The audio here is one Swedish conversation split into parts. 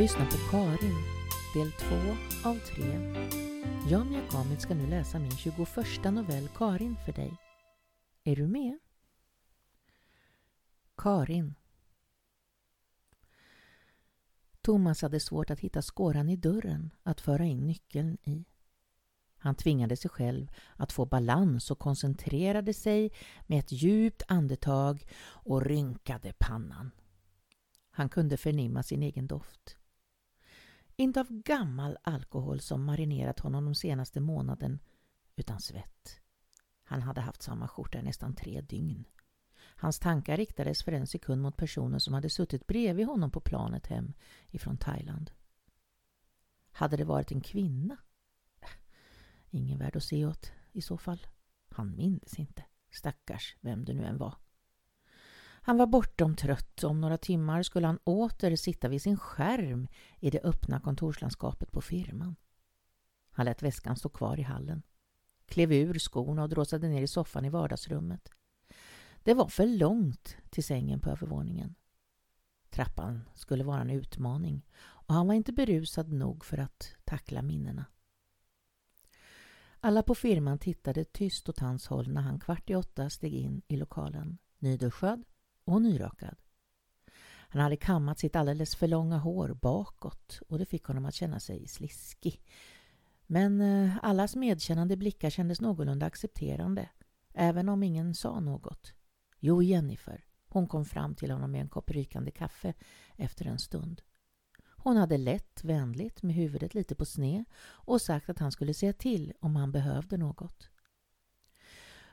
Lyssnar på Karin, del 2 av 3. Jag, Mia Kamit, ska nu läsa min 21 novell Karin för dig. Är du med? Karin Thomas hade svårt att hitta skåran i dörren att föra in nyckeln i. Han tvingade sig själv att få balans och koncentrerade sig med ett djupt andetag och rynkade pannan. Han kunde förnimma sin egen doft. Inte av gammal alkohol som marinerat honom de senaste månaden, utan svett. Han hade haft samma skjorta i nästan tre dygn. Hans tankar riktades för en sekund mot personen som hade suttit bredvid honom på planet hem ifrån Thailand. Hade det varit en kvinna? Ingen värd att se åt i så fall. Han mindes inte. Stackars, vem det nu än var. Han var bortom trött och om några timmar skulle han åter sitta vid sin skärm i det öppna kontorslandskapet på firman. Han lät väskan stå kvar i hallen, klev ur skorna och dråsade ner i soffan i vardagsrummet. Det var för långt till sängen på övervåningen. Trappan skulle vara en utmaning och han var inte berusad nog för att tackla minnena. Alla på firman tittade tyst åt hans håll när han kvart i åtta steg in i lokalen, nyduschad och nyrakad. Han hade kammat sitt alldeles för långa hår bakåt och det fick honom att känna sig sliskig. Men eh, allas medkännande blickar kändes någorlunda accepterande, även om ingen sa något. Jo, Jennifer. Hon kom fram till honom med en kopp rykande kaffe efter en stund. Hon hade lett vänligt med huvudet lite på sne och sagt att han skulle säga till om han behövde något.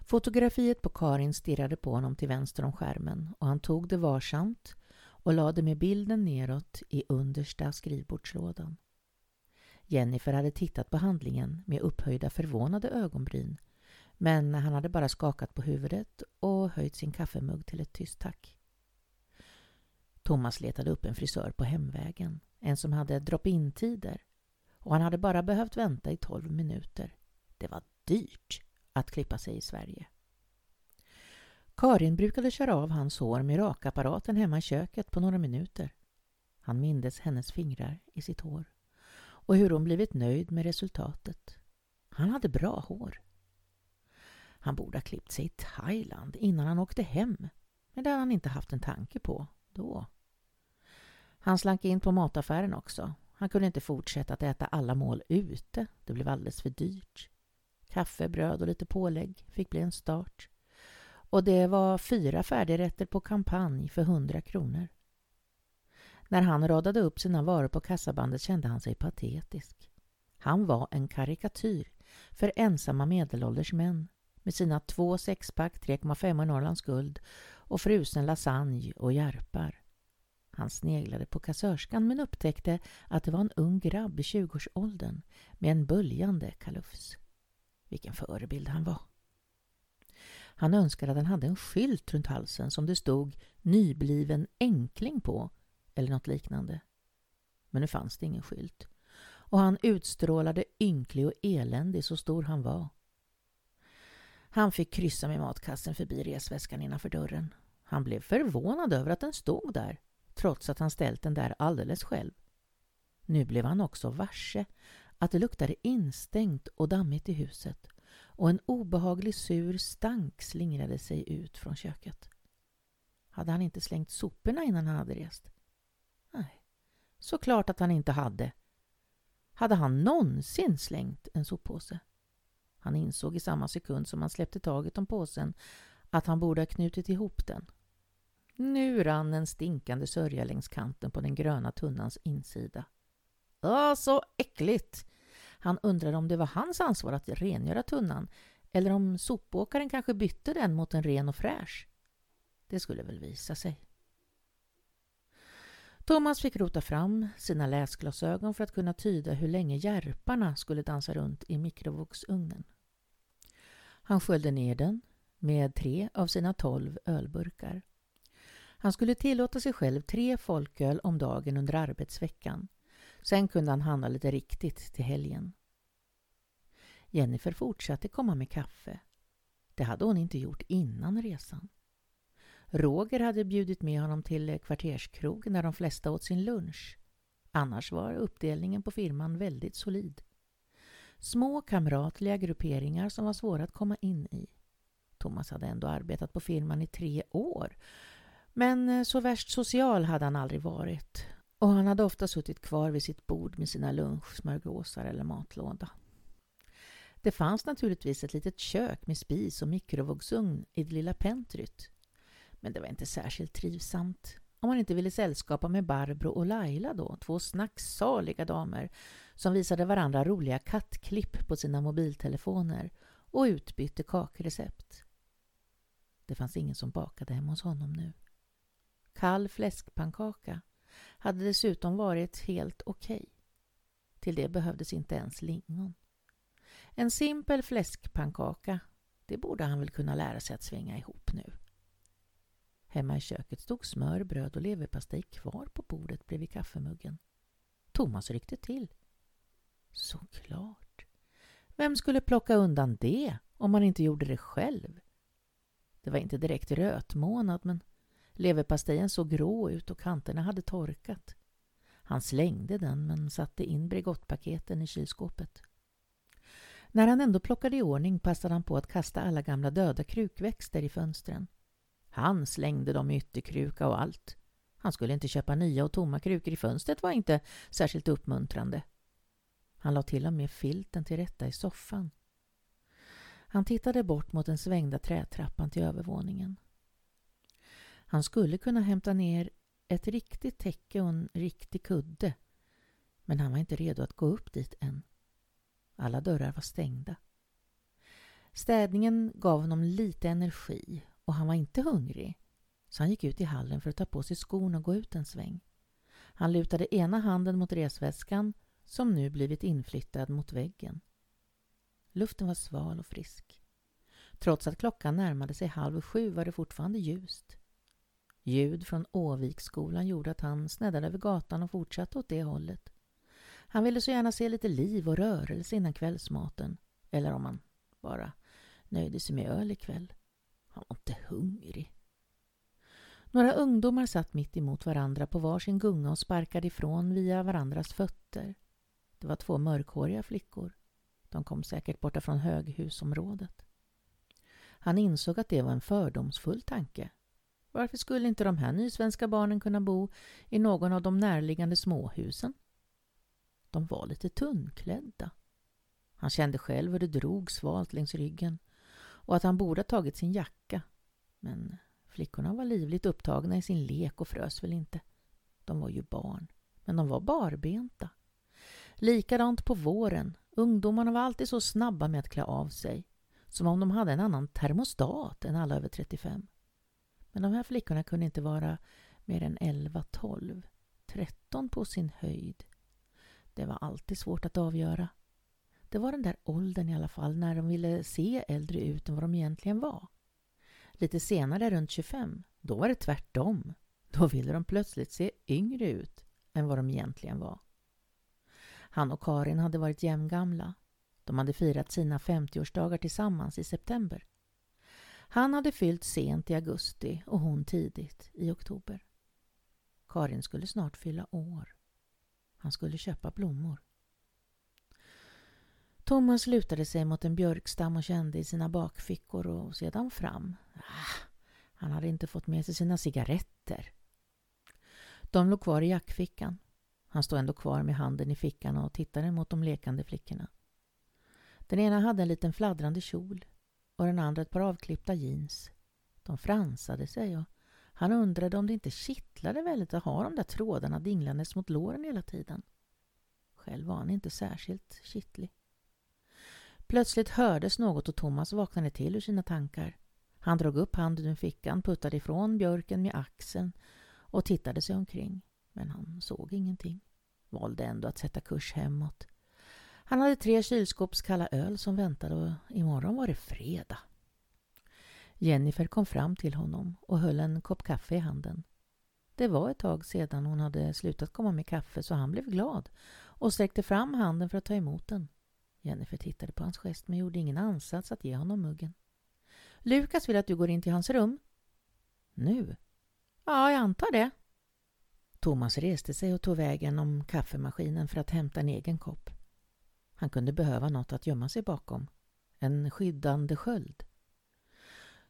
Fotografiet på Karin stirrade på honom till vänster om skärmen och han tog det varsamt och lade med bilden neråt i understa skrivbordslådan. Jennifer hade tittat på handlingen med upphöjda förvånade ögonbryn men han hade bara skakat på huvudet och höjt sin kaffemugg till ett tyst tack. Thomas letade upp en frisör på hemvägen, en som hade drop-in-tider och han hade bara behövt vänta i tolv minuter. Det var dyrt att klippa sig i Sverige. Karin brukade köra av hans hår med rakapparaten hemma i köket på några minuter. Han mindes hennes fingrar i sitt hår och hur hon blivit nöjd med resultatet. Han hade bra hår. Han borde ha klippt sig i Thailand innan han åkte hem. Men det hade han inte haft en tanke på då. Han slank in på mataffären också. Han kunde inte fortsätta att äta alla mål ute. Det blev alldeles för dyrt. Kaffe, bröd och lite pålägg fick bli en start. Och det var fyra färdigrätter på kampanj för hundra kronor. När han radade upp sina varor på kassabandet kände han sig patetisk. Han var en karikatyr för ensamma medelålders män med sina två sexpack 3,5 Norrlands guld och frusen lasagne och järpar. Han sneglade på kassörskan men upptäckte att det var en ung grabb i 20-årsåldern med en böljande kalufs. Vilken förebild han var. Han önskade att han hade en skylt runt halsen som det stod nybliven enkling på eller något liknande. Men nu fanns det ingen skylt och han utstrålade ynklig och eländig så stor han var. Han fick kryssa med matkassen förbi resväskan innanför dörren. Han blev förvånad över att den stod där, trots att han ställt den där alldeles själv. Nu blev han också varse att det luktade instängt och dammigt i huset och en obehaglig sur stank slingrade sig ut från köket. Hade han inte slängt soporna innan han hade rest? Nej, såklart att han inte hade. Hade han någonsin slängt en soppåse? Han insåg i samma sekund som han släppte taget om påsen att han borde ha knutit ihop den. Nu rann en stinkande sörja längs kanten på den gröna tunnans insida. Åh, så äckligt! Han undrade om det var hans ansvar att rengöra tunnan eller om sopåkaren kanske bytte den mot en ren och fräsch. Det skulle väl visa sig. Thomas fick rota fram sina läsglasögon för att kunna tyda hur länge järparna skulle dansa runt i mikrovågsugnen. Han sköljde ner den med tre av sina tolv ölburkar. Han skulle tillåta sig själv tre folköl om dagen under arbetsveckan. Sen kunde han handla lite riktigt till helgen. Jennifer fortsatte komma med kaffe. Det hade hon inte gjort innan resan. Roger hade bjudit med honom till kvarterskrogen där de flesta åt sin lunch. Annars var uppdelningen på firman väldigt solid. Små kamratliga grupperingar som var svåra att komma in i. Thomas hade ändå arbetat på firman i tre år. Men så värst social hade han aldrig varit. Och han hade ofta suttit kvar vid sitt bord med sina lunchsmörgåsar eller matlåda. Det fanns naturligtvis ett litet kök med spis och mikrovågsugn i det lilla pentryt. Men det var inte särskilt trivsamt. Om man inte ville sällskapa med Barbro och Laila då, två snacksaliga damer som visade varandra roliga kattklipp på sina mobiltelefoner och utbytte kakrecept. Det fanns ingen som bakade hemma hos honom nu. Kall fläskpannkaka hade dessutom varit helt okej. Okay. Till det behövdes inte ens lingon. En simpel fläskpannkaka, det borde han väl kunna lära sig att svänga ihop nu. Hemma i köket stod smör, bröd och leverpastej kvar på bordet bredvid kaffemuggen. Thomas ryckte till. Såklart. Vem skulle plocka undan det om man inte gjorde det själv? Det var inte direkt rötmånad men leverpastejen såg grå ut och kanterna hade torkat. Han slängde den men satte in Bregottpaketen i kylskåpet. När han ändå plockade i ordning passade han på att kasta alla gamla döda krukväxter i fönstren. Han slängde dem i ytterkruka och allt. Han skulle inte köpa nya och tomma krukor i fönstret var inte särskilt uppmuntrande. Han la till och med filten till rätta i soffan. Han tittade bort mot den svängda trätrappan till övervåningen. Han skulle kunna hämta ner ett riktigt täcke och en riktig kudde men han var inte redo att gå upp dit än. Alla dörrar var stängda. Städningen gav honom lite energi och han var inte hungrig så han gick ut i hallen för att ta på sig skorna och gå ut en sväng. Han lutade ena handen mot resväskan som nu blivit inflyttad mot väggen. Luften var sval och frisk. Trots att klockan närmade sig halv sju var det fortfarande ljust. Ljud från Åviksskolan gjorde att han sneddade över gatan och fortsatte åt det hållet. Han ville så gärna se lite liv och rörelse innan kvällsmaten. Eller om han bara nöjde sig med öl ikväll. Han var inte hungrig. Några ungdomar satt mitt emot varandra på varsin gunga och sparkade ifrån via varandras fötter. Det var två mörkhåriga flickor. De kom säkert borta från höghusområdet. Han insåg att det var en fördomsfull tanke. Varför skulle inte de här nysvenska barnen kunna bo i någon av de närliggande småhusen? De var lite tunnklädda. Han kände själv hur det drog svalt längs ryggen och att han borde ha tagit sin jacka. Men flickorna var livligt upptagna i sin lek och frös väl inte. De var ju barn, men de var barbenta. Likadant på våren. Ungdomarna var alltid så snabba med att klä av sig. Som om de hade en annan termostat än alla över 35. Men de här flickorna kunde inte vara mer än 11, 12, 13 på sin höjd. Det var alltid svårt att avgöra. Det var den där åldern i alla fall när de ville se äldre ut än vad de egentligen var. Lite senare, runt 25, då var det tvärtom. Då ville de plötsligt se yngre ut än vad de egentligen var. Han och Karin hade varit jämngamla. De hade firat sina 50-årsdagar tillsammans i september. Han hade fyllt sent i augusti och hon tidigt i oktober. Karin skulle snart fylla år. Han skulle köpa blommor. Thomas lutade sig mot en björkstam och kände i sina bakfickor och sedan fram. Ah, han hade inte fått med sig sina cigaretter. De låg kvar i jackfickan. Han stod ändå kvar med handen i fickan och tittade mot de lekande flickorna. Den ena hade en liten fladdrande kjol och den andra ett par avklippta jeans. De fransade sig och han undrade om det inte kittlade väldigt att ha de där trådarna dinglandes mot låren hela tiden. Själv var han inte särskilt kittlig. Plötsligt hördes något och Thomas vaknade till ur sina tankar. Han drog upp handen ur fickan, puttade ifrån björken med axeln och tittade sig omkring. Men han såg ingenting. Valde ändå att sätta kurs hemåt. Han hade tre kylskåps kalla öl som väntade och imorgon var det fredag. Jennifer kom fram till honom och höll en kopp kaffe i handen. Det var ett tag sedan hon hade slutat komma med kaffe så han blev glad och sträckte fram handen för att ta emot den. Jennifer tittade på hans gest men gjorde ingen ansats att ge honom muggen. Lukas vill att du går in till hans rum. Nu? Ja, jag antar det. Thomas reste sig och tog vägen om kaffemaskinen för att hämta en egen kopp. Han kunde behöva något att gömma sig bakom. En skyddande sköld.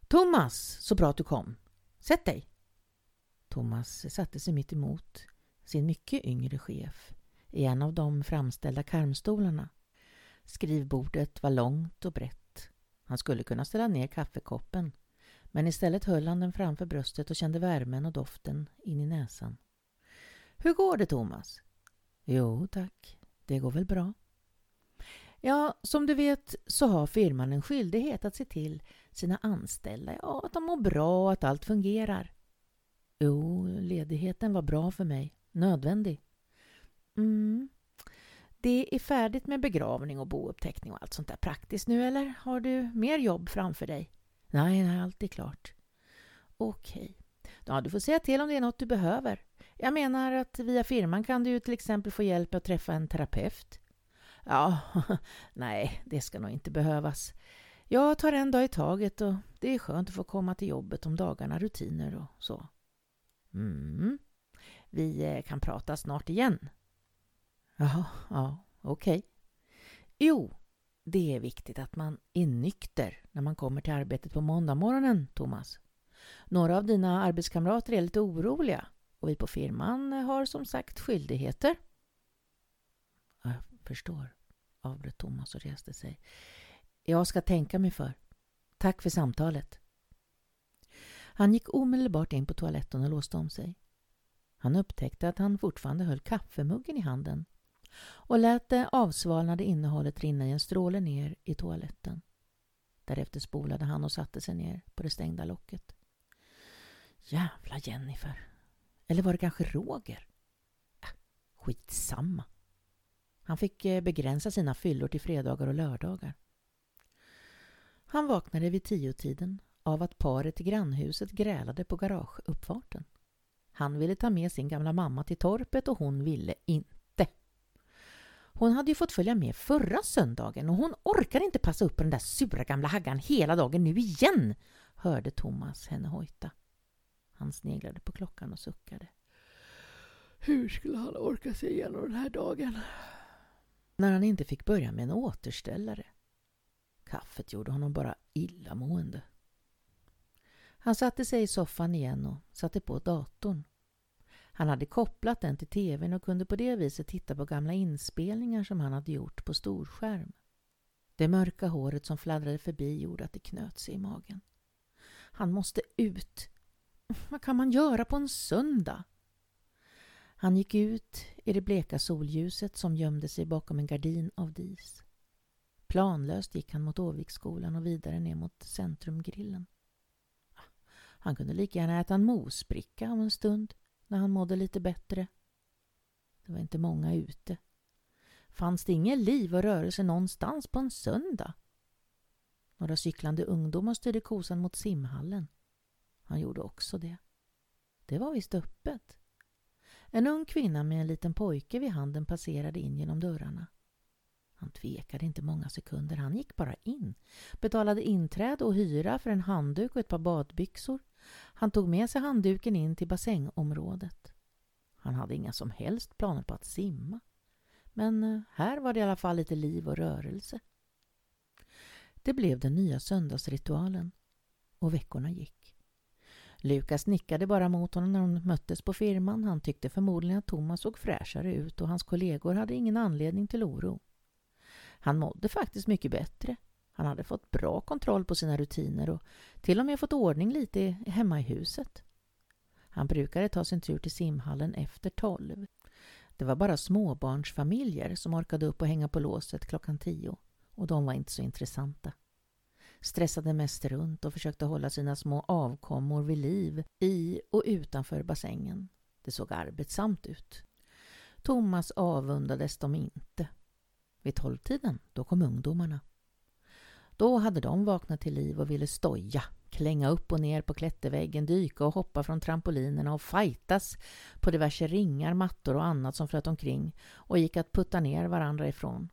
Thomas, så bra att du kom. Sätt dig! Thomas satte sig mitt emot sin mycket yngre chef i en av de framställda karmstolarna. Skrivbordet var långt och brett. Han skulle kunna ställa ner kaffekoppen men istället höll han den framför bröstet och kände värmen och doften in i näsan. Hur går det, Thomas? Jo, tack. Det går väl bra. Ja, som du vet så har firman en skyldighet att se till sina anställda, ja, att de mår bra och att allt fungerar. Jo, ledigheten var bra för mig. Nödvändig. Mm. Det är färdigt med begravning och bouppteckning och allt sånt där praktiskt nu, eller har du mer jobb framför dig? Nej, nej, allt är klart. Okej. Ja, du får säga till om det är något du behöver. Jag menar att via firman kan du ju till exempel få hjälp att träffa en terapeut. Ja, nej, det ska nog inte behövas. Jag tar en dag i taget och det är skönt att få komma till jobbet om dagarna, rutiner och så. Mm. Vi eh, kan prata snart igen. Jaha, ja, okej. Okay. Jo, det är viktigt att man är nykter när man kommer till arbetet på måndagmorgonen, Thomas. Några av dina arbetskamrater är lite oroliga och vi på firman har som sagt skyldigheter. Jag förstår, avbröt Thomas och reste sig. Jag ska tänka mig för. Tack för samtalet. Han gick omedelbart in på toaletten och låste om sig. Han upptäckte att han fortfarande höll kaffemuggen i handen och lät det avsvalnade innehållet rinna i en stråle ner i toaletten. Därefter spolade han och satte sig ner på det stängda locket. Jävla Jennifer! Eller var det kanske Roger? Äh, skitsamma. Han fick eh, begränsa sina fyllor till fredagar och lördagar. Han vaknade vid tiotiden av att paret i grannhuset grälade på garageuppfarten. Han ville ta med sin gamla mamma till torpet och hon ville inte. Hon hade ju fått följa med förra söndagen och hon orkade inte passa upp på den där sura gamla haggan hela dagen nu igen, hörde Thomas henne hojta. Han sneglade på klockan och suckade. Hur skulle han orka sig igenom den här dagen? När han inte fick börja med en återställare. Kaffet gjorde honom bara illamående. Han satte sig i soffan igen och satte på datorn. Han hade kopplat den till tvn och kunde på det viset titta på gamla inspelningar som han hade gjort på storskärm. Det mörka håret som fladdrade förbi gjorde att det knöt sig i magen. Han måste ut. Vad kan man göra på en söndag? Han gick ut i det bleka solljuset som gömde sig bakom en gardin av dis. Planlöst gick han mot Åviksskolan och vidare ner mot Centrumgrillen. Han kunde lika gärna äta en mosbricka om en stund när han mådde lite bättre. Det var inte många ute. Fanns det ingen liv och rörelse någonstans på en söndag? Några cyklande ungdomar styrde kosan mot simhallen. Han gjorde också det. Det var visst öppet. En ung kvinna med en liten pojke vid handen passerade in genom dörrarna. Han tvekade inte många sekunder, han gick bara in. Betalade inträde och hyra för en handduk och ett par badbyxor. Han tog med sig handduken in till bassängområdet. Han hade inga som helst planer på att simma. Men eh, här var det i alla fall lite liv och rörelse. Det blev den nya söndagsritualen och veckorna gick. Lukas nickade bara mot honom när de möttes på firman. Han tyckte förmodligen att Thomas såg fräschare ut och hans kollegor hade ingen anledning till oro. Han mådde faktiskt mycket bättre. Han hade fått bra kontroll på sina rutiner och till och med fått ordning lite hemma i huset. Han brukade ta sin tur till simhallen efter tolv. Det var bara småbarnsfamiljer som orkade upp och hänga på låset klockan tio och de var inte så intressanta. Stressade mest runt och försökte hålla sina små avkommor vid liv i och utanför bassängen. Det såg arbetsamt ut. Thomas avundades dem inte. Vid tolvtiden, då kom ungdomarna. Då hade de vaknat till liv och ville stoja, klänga upp och ner på klätterväggen, dyka och hoppa från trampolinerna och fightas på diverse ringar, mattor och annat som flöt omkring och gick att putta ner varandra ifrån.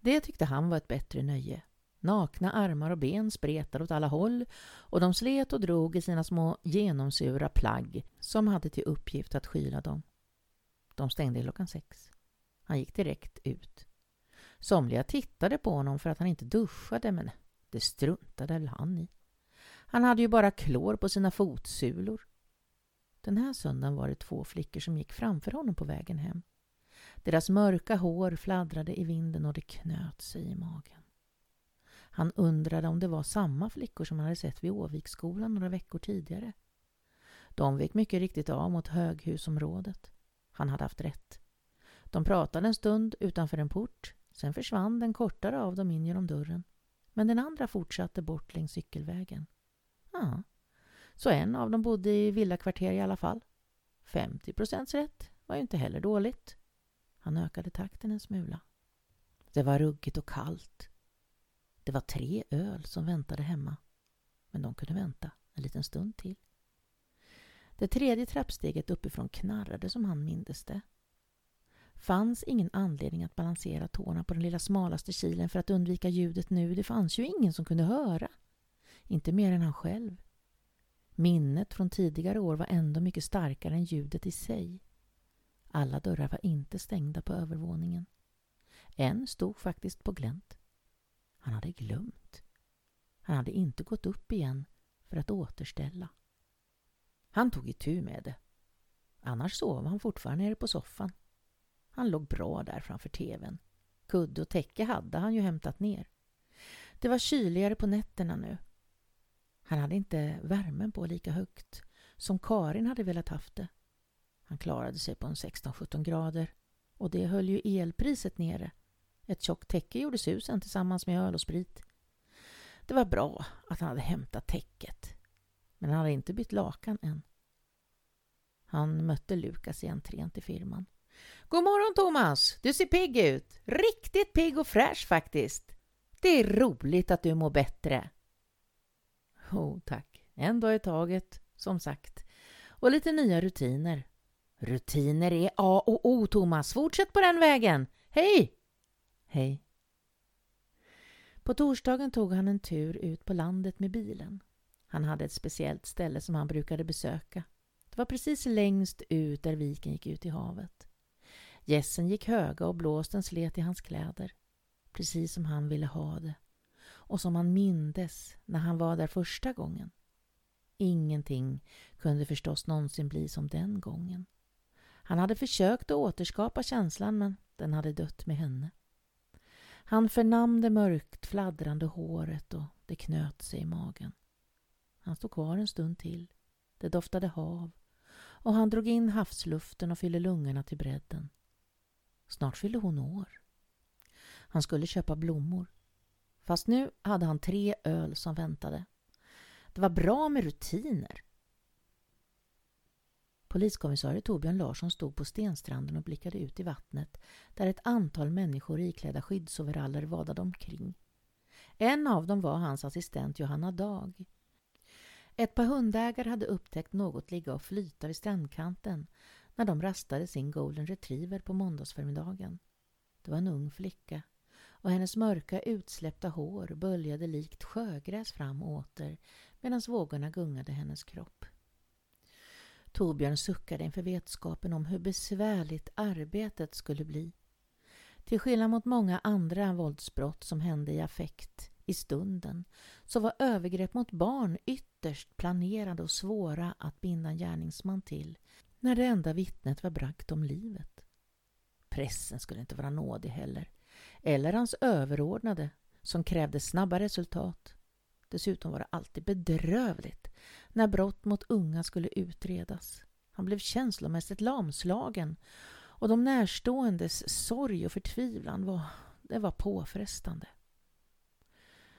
Det tyckte han var ett bättre nöje. Nakna armar och ben spretade åt alla håll och de slet och drog i sina små genomsura plagg som hade till uppgift att skyla dem. De stängde klockan sex. Han gick direkt ut. Somliga tittade på honom för att han inte duschade men det struntade väl han i. Han hade ju bara klor på sina fotsulor. Den här söndagen var det två flickor som gick framför honom på vägen hem. Deras mörka hår fladdrade i vinden och det knöt sig i magen. Han undrade om det var samma flickor som han hade sett vid Åviksskolan några veckor tidigare. De vek mycket riktigt av mot höghusområdet. Han hade haft rätt. De pratade en stund utanför en port, sen försvann den kortare av dem in genom dörren. Men den andra fortsatte bort längs cykelvägen. Ja, så en av dem bodde i villakvarter i alla fall. 50 procents rätt var ju inte heller dåligt. Han ökade takten en smula. Det var ruggigt och kallt. Det var tre öl som väntade hemma. Men de kunde vänta en liten stund till. Det tredje trappsteget uppifrån knarrade som han mindes det. Fanns ingen anledning att balansera tårna på den lilla smalaste kilen för att undvika ljudet nu. Det fanns ju ingen som kunde höra. Inte mer än han själv. Minnet från tidigare år var ändå mycket starkare än ljudet i sig. Alla dörrar var inte stängda på övervåningen. En stod faktiskt på glänt. Han hade glömt. Han hade inte gått upp igen för att återställa. Han tog itu med det. Annars sov han fortfarande nere på soffan. Han låg bra där framför tvn. Kudde och täcke hade han ju hämtat ner. Det var kyligare på nätterna nu. Han hade inte värmen på lika högt som Karin hade velat haft det. Han klarade sig på en 16-17 grader och det höll ju elpriset nere. Ett tjockt täcke gjorde susen tillsammans med öl och sprit. Det var bra att han hade hämtat täcket. Men han hade inte bytt lakan än. Han mötte Lukas i entrén till firman. God morgon Thomas! Du ser pigg ut. Riktigt pigg och fräsch faktiskt. Det är roligt att du mår bättre. Oh, tack. En dag i taget, som sagt. Och lite nya rutiner. Rutiner är A och O, Thomas. Fortsätt på den vägen. Hej! Hej. På torsdagen tog han en tur ut på landet med bilen. Han hade ett speciellt ställe som han brukade besöka. Det var precis längst ut där viken gick ut i havet. Gässen gick höga och blåsten slet i hans kläder. Precis som han ville ha det. Och som han mindes när han var där första gången. Ingenting kunde förstås någonsin bli som den gången. Han hade försökt att återskapa känslan men den hade dött med henne. Han förnam det mörkt fladdrande håret och det knöt sig i magen. Han stod kvar en stund till. Det doftade hav och han drog in havsluften och fyllde lungorna till bredden. Snart fyllde hon år. Han skulle köpa blommor. Fast nu hade han tre öl som väntade. Det var bra med rutiner. Poliskommissarie Torbjörn Larsson stod på stenstranden och blickade ut i vattnet där ett antal människor iklädda skyddsoveraller vadade omkring. En av dem var hans assistent Johanna Dag. Ett par hundägare hade upptäckt något ligga och flyta vid strandkanten när de rastade sin golden retriever på måndagsförmiddagen. Det var en ung flicka och hennes mörka utsläppta hår böljade likt sjögräs fram och åter medan vågorna gungade hennes kropp. Torbjörn suckade inför vetskapen om hur besvärligt arbetet skulle bli. Till skillnad mot många andra våldsbrott som hände i affekt, i stunden, så var övergrepp mot barn ytterst planerade och svåra att binda en gärningsman till när det enda vittnet var bragt om livet. Pressen skulle inte vara nådig heller, eller hans överordnade som krävde snabba resultat. Dessutom var det alltid bedrövligt när brott mot unga skulle utredas. Han blev känslomässigt lamslagen och de närståendes sorg och förtvivlan var, det var påfrestande.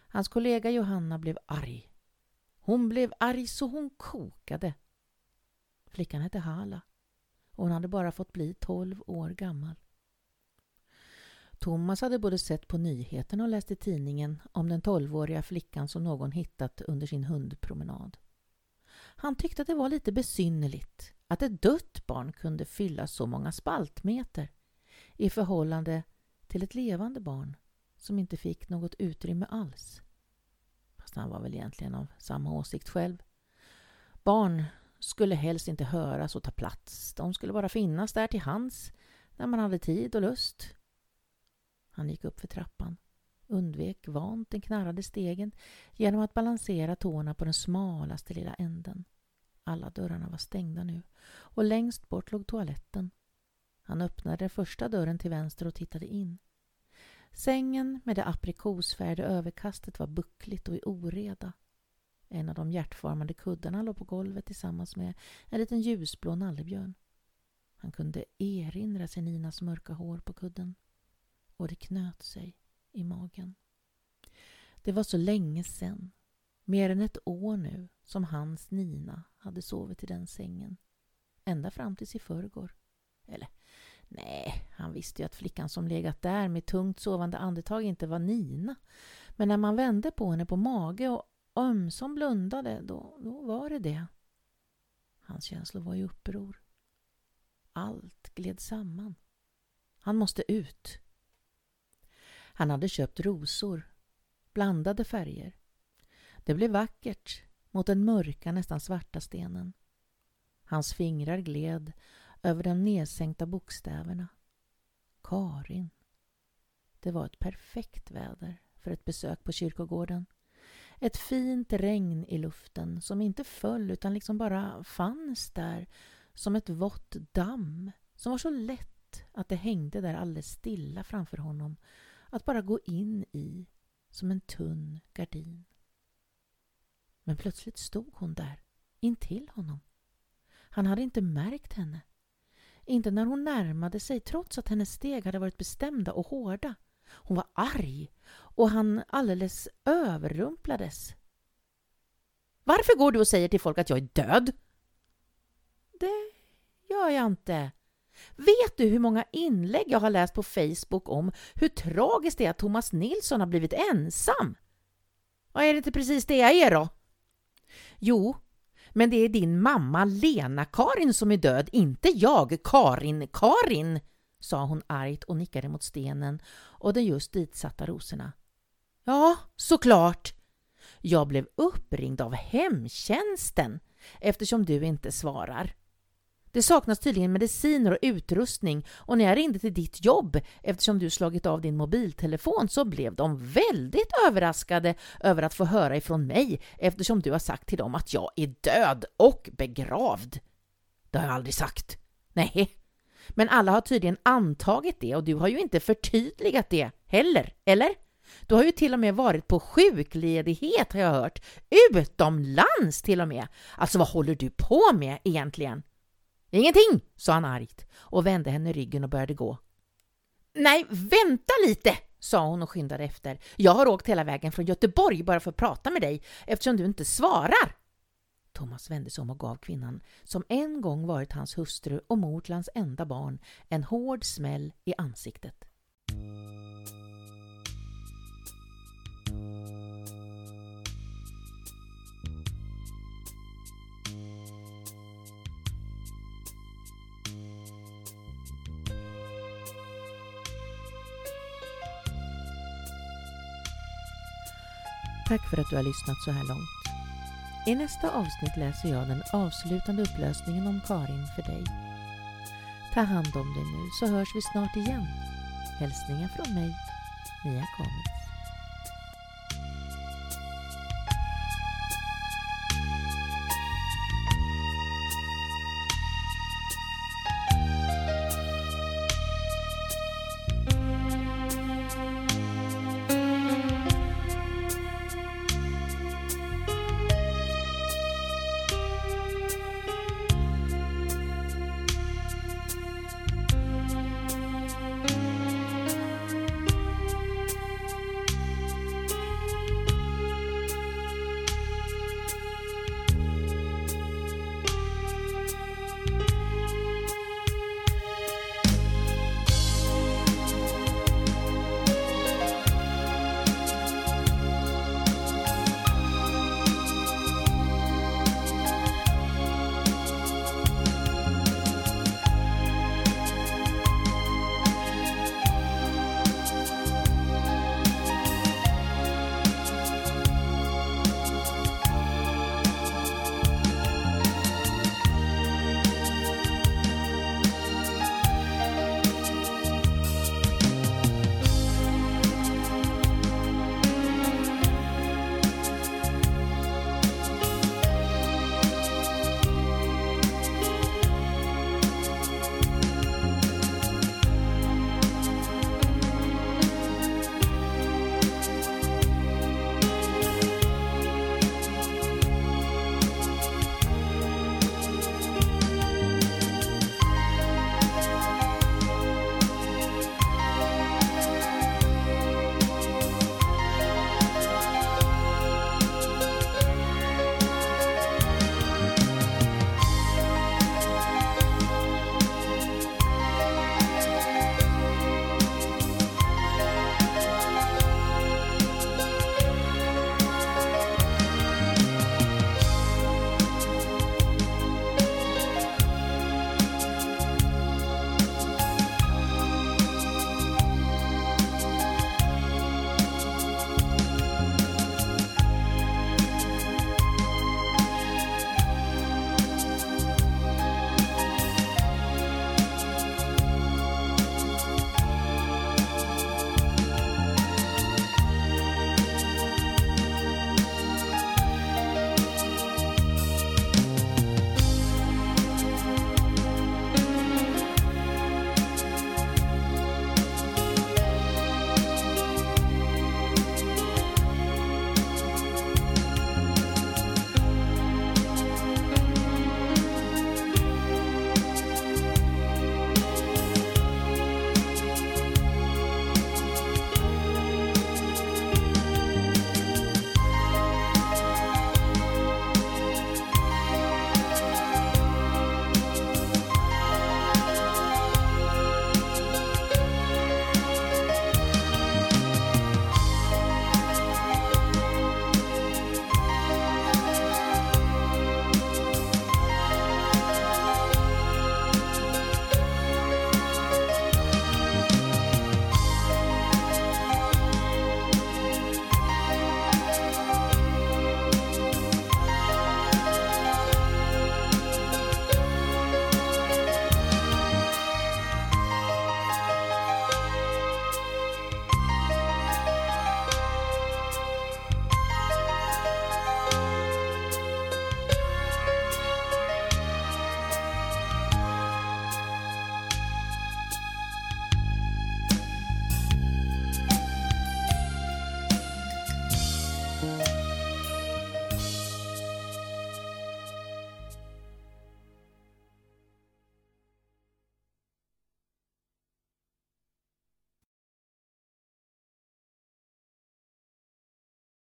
Hans kollega Johanna blev arg. Hon blev arg så hon kokade. Flickan hette Hala och hon hade bara fått bli tolv år gammal. Thomas hade både sett på nyheterna och läst i tidningen om den tolvåriga flickan som någon hittat under sin hundpromenad. Han tyckte att det var lite besynnerligt att ett dött barn kunde fylla så många spaltmeter i förhållande till ett levande barn som inte fick något utrymme alls. Fast han var väl egentligen av samma åsikt själv. Barn skulle helst inte höras och ta plats. De skulle bara finnas där till hands när man hade tid och lust. Han gick upp för trappan, undvek vant den knarrade stegen genom att balansera tårna på den smalaste lilla änden. Alla dörrarna var stängda nu och längst bort låg toaletten. Han öppnade den första dörren till vänster och tittade in. Sängen med det aprikosfärgade överkastet var buckligt och i oreda. En av de hjärtformade kuddarna låg på golvet tillsammans med en liten ljusblå nallebjörn. Han kunde erinra sig Ninas mörka hår på kudden och det knöt sig i magen. Det var så länge sen, mer än ett år nu, som hans Nina hade sovit i den sängen. Ända fram tills i förrgår. Eller, nej, han visste ju att flickan som legat där med tungt sovande andetag inte var Nina. Men när man vände på henne på mage och ömsom blundade, då, då var det det. Hans känslor var i uppror. Allt gled samman. Han måste ut. Han hade köpt rosor, blandade färger. Det blev vackert mot den mörka, nästan svarta stenen. Hans fingrar gled över de nedsänkta bokstäverna. Karin. Det var ett perfekt väder för ett besök på kyrkogården. Ett fint regn i luften som inte föll utan liksom bara fanns där som ett vått damm som var så lätt att det hängde där alldeles stilla framför honom att bara gå in i som en tunn gardin. Men plötsligt stod hon där, intill honom. Han hade inte märkt henne. Inte när hon närmade sig, trots att hennes steg hade varit bestämda och hårda. Hon var arg och han alldeles överrumplades. Varför går du och säger till folk att jag är död? Det gör jag inte. Vet du hur många inlägg jag har läst på Facebook om hur tragiskt det är att Thomas Nilsson har blivit ensam? Och är det inte precis det jag är då? Jo, men det är din mamma Lena-Karin som är död, inte jag, Karin-Karin, sa hon argt och nickade mot stenen och de just ditsatta rosorna. Ja, såklart. Jag blev uppringd av hemtjänsten eftersom du inte svarar. Det saknas tydligen mediciner och utrustning och när jag ringde till ditt jobb eftersom du slagit av din mobiltelefon så blev de väldigt överraskade över att få höra ifrån mig eftersom du har sagt till dem att jag är död och begravd. Det har jag aldrig sagt. Nej, men alla har tydligen antagit det och du har ju inte förtydligat det heller, eller? Du har ju till och med varit på sjukledighet har jag hört. Utomlands till och med. Alltså vad håller du på med egentligen? Ingenting, sa han argt och vände henne ryggen och började gå. Nej, vänta lite, sa hon och skyndade efter. Jag har åkt hela vägen från Göteborg bara för att prata med dig eftersom du inte svarar. Thomas vände sig om och gav kvinnan, som en gång varit hans hustru och Mortlands enda barn, en hård smäll i ansiktet. Tack för att du har lyssnat så här långt. I nästa avsnitt läser jag den avslutande upplösningen om Karin för dig. Ta hand om dig nu så hörs vi snart igen. Hälsningar från mig, Mia Kamitz.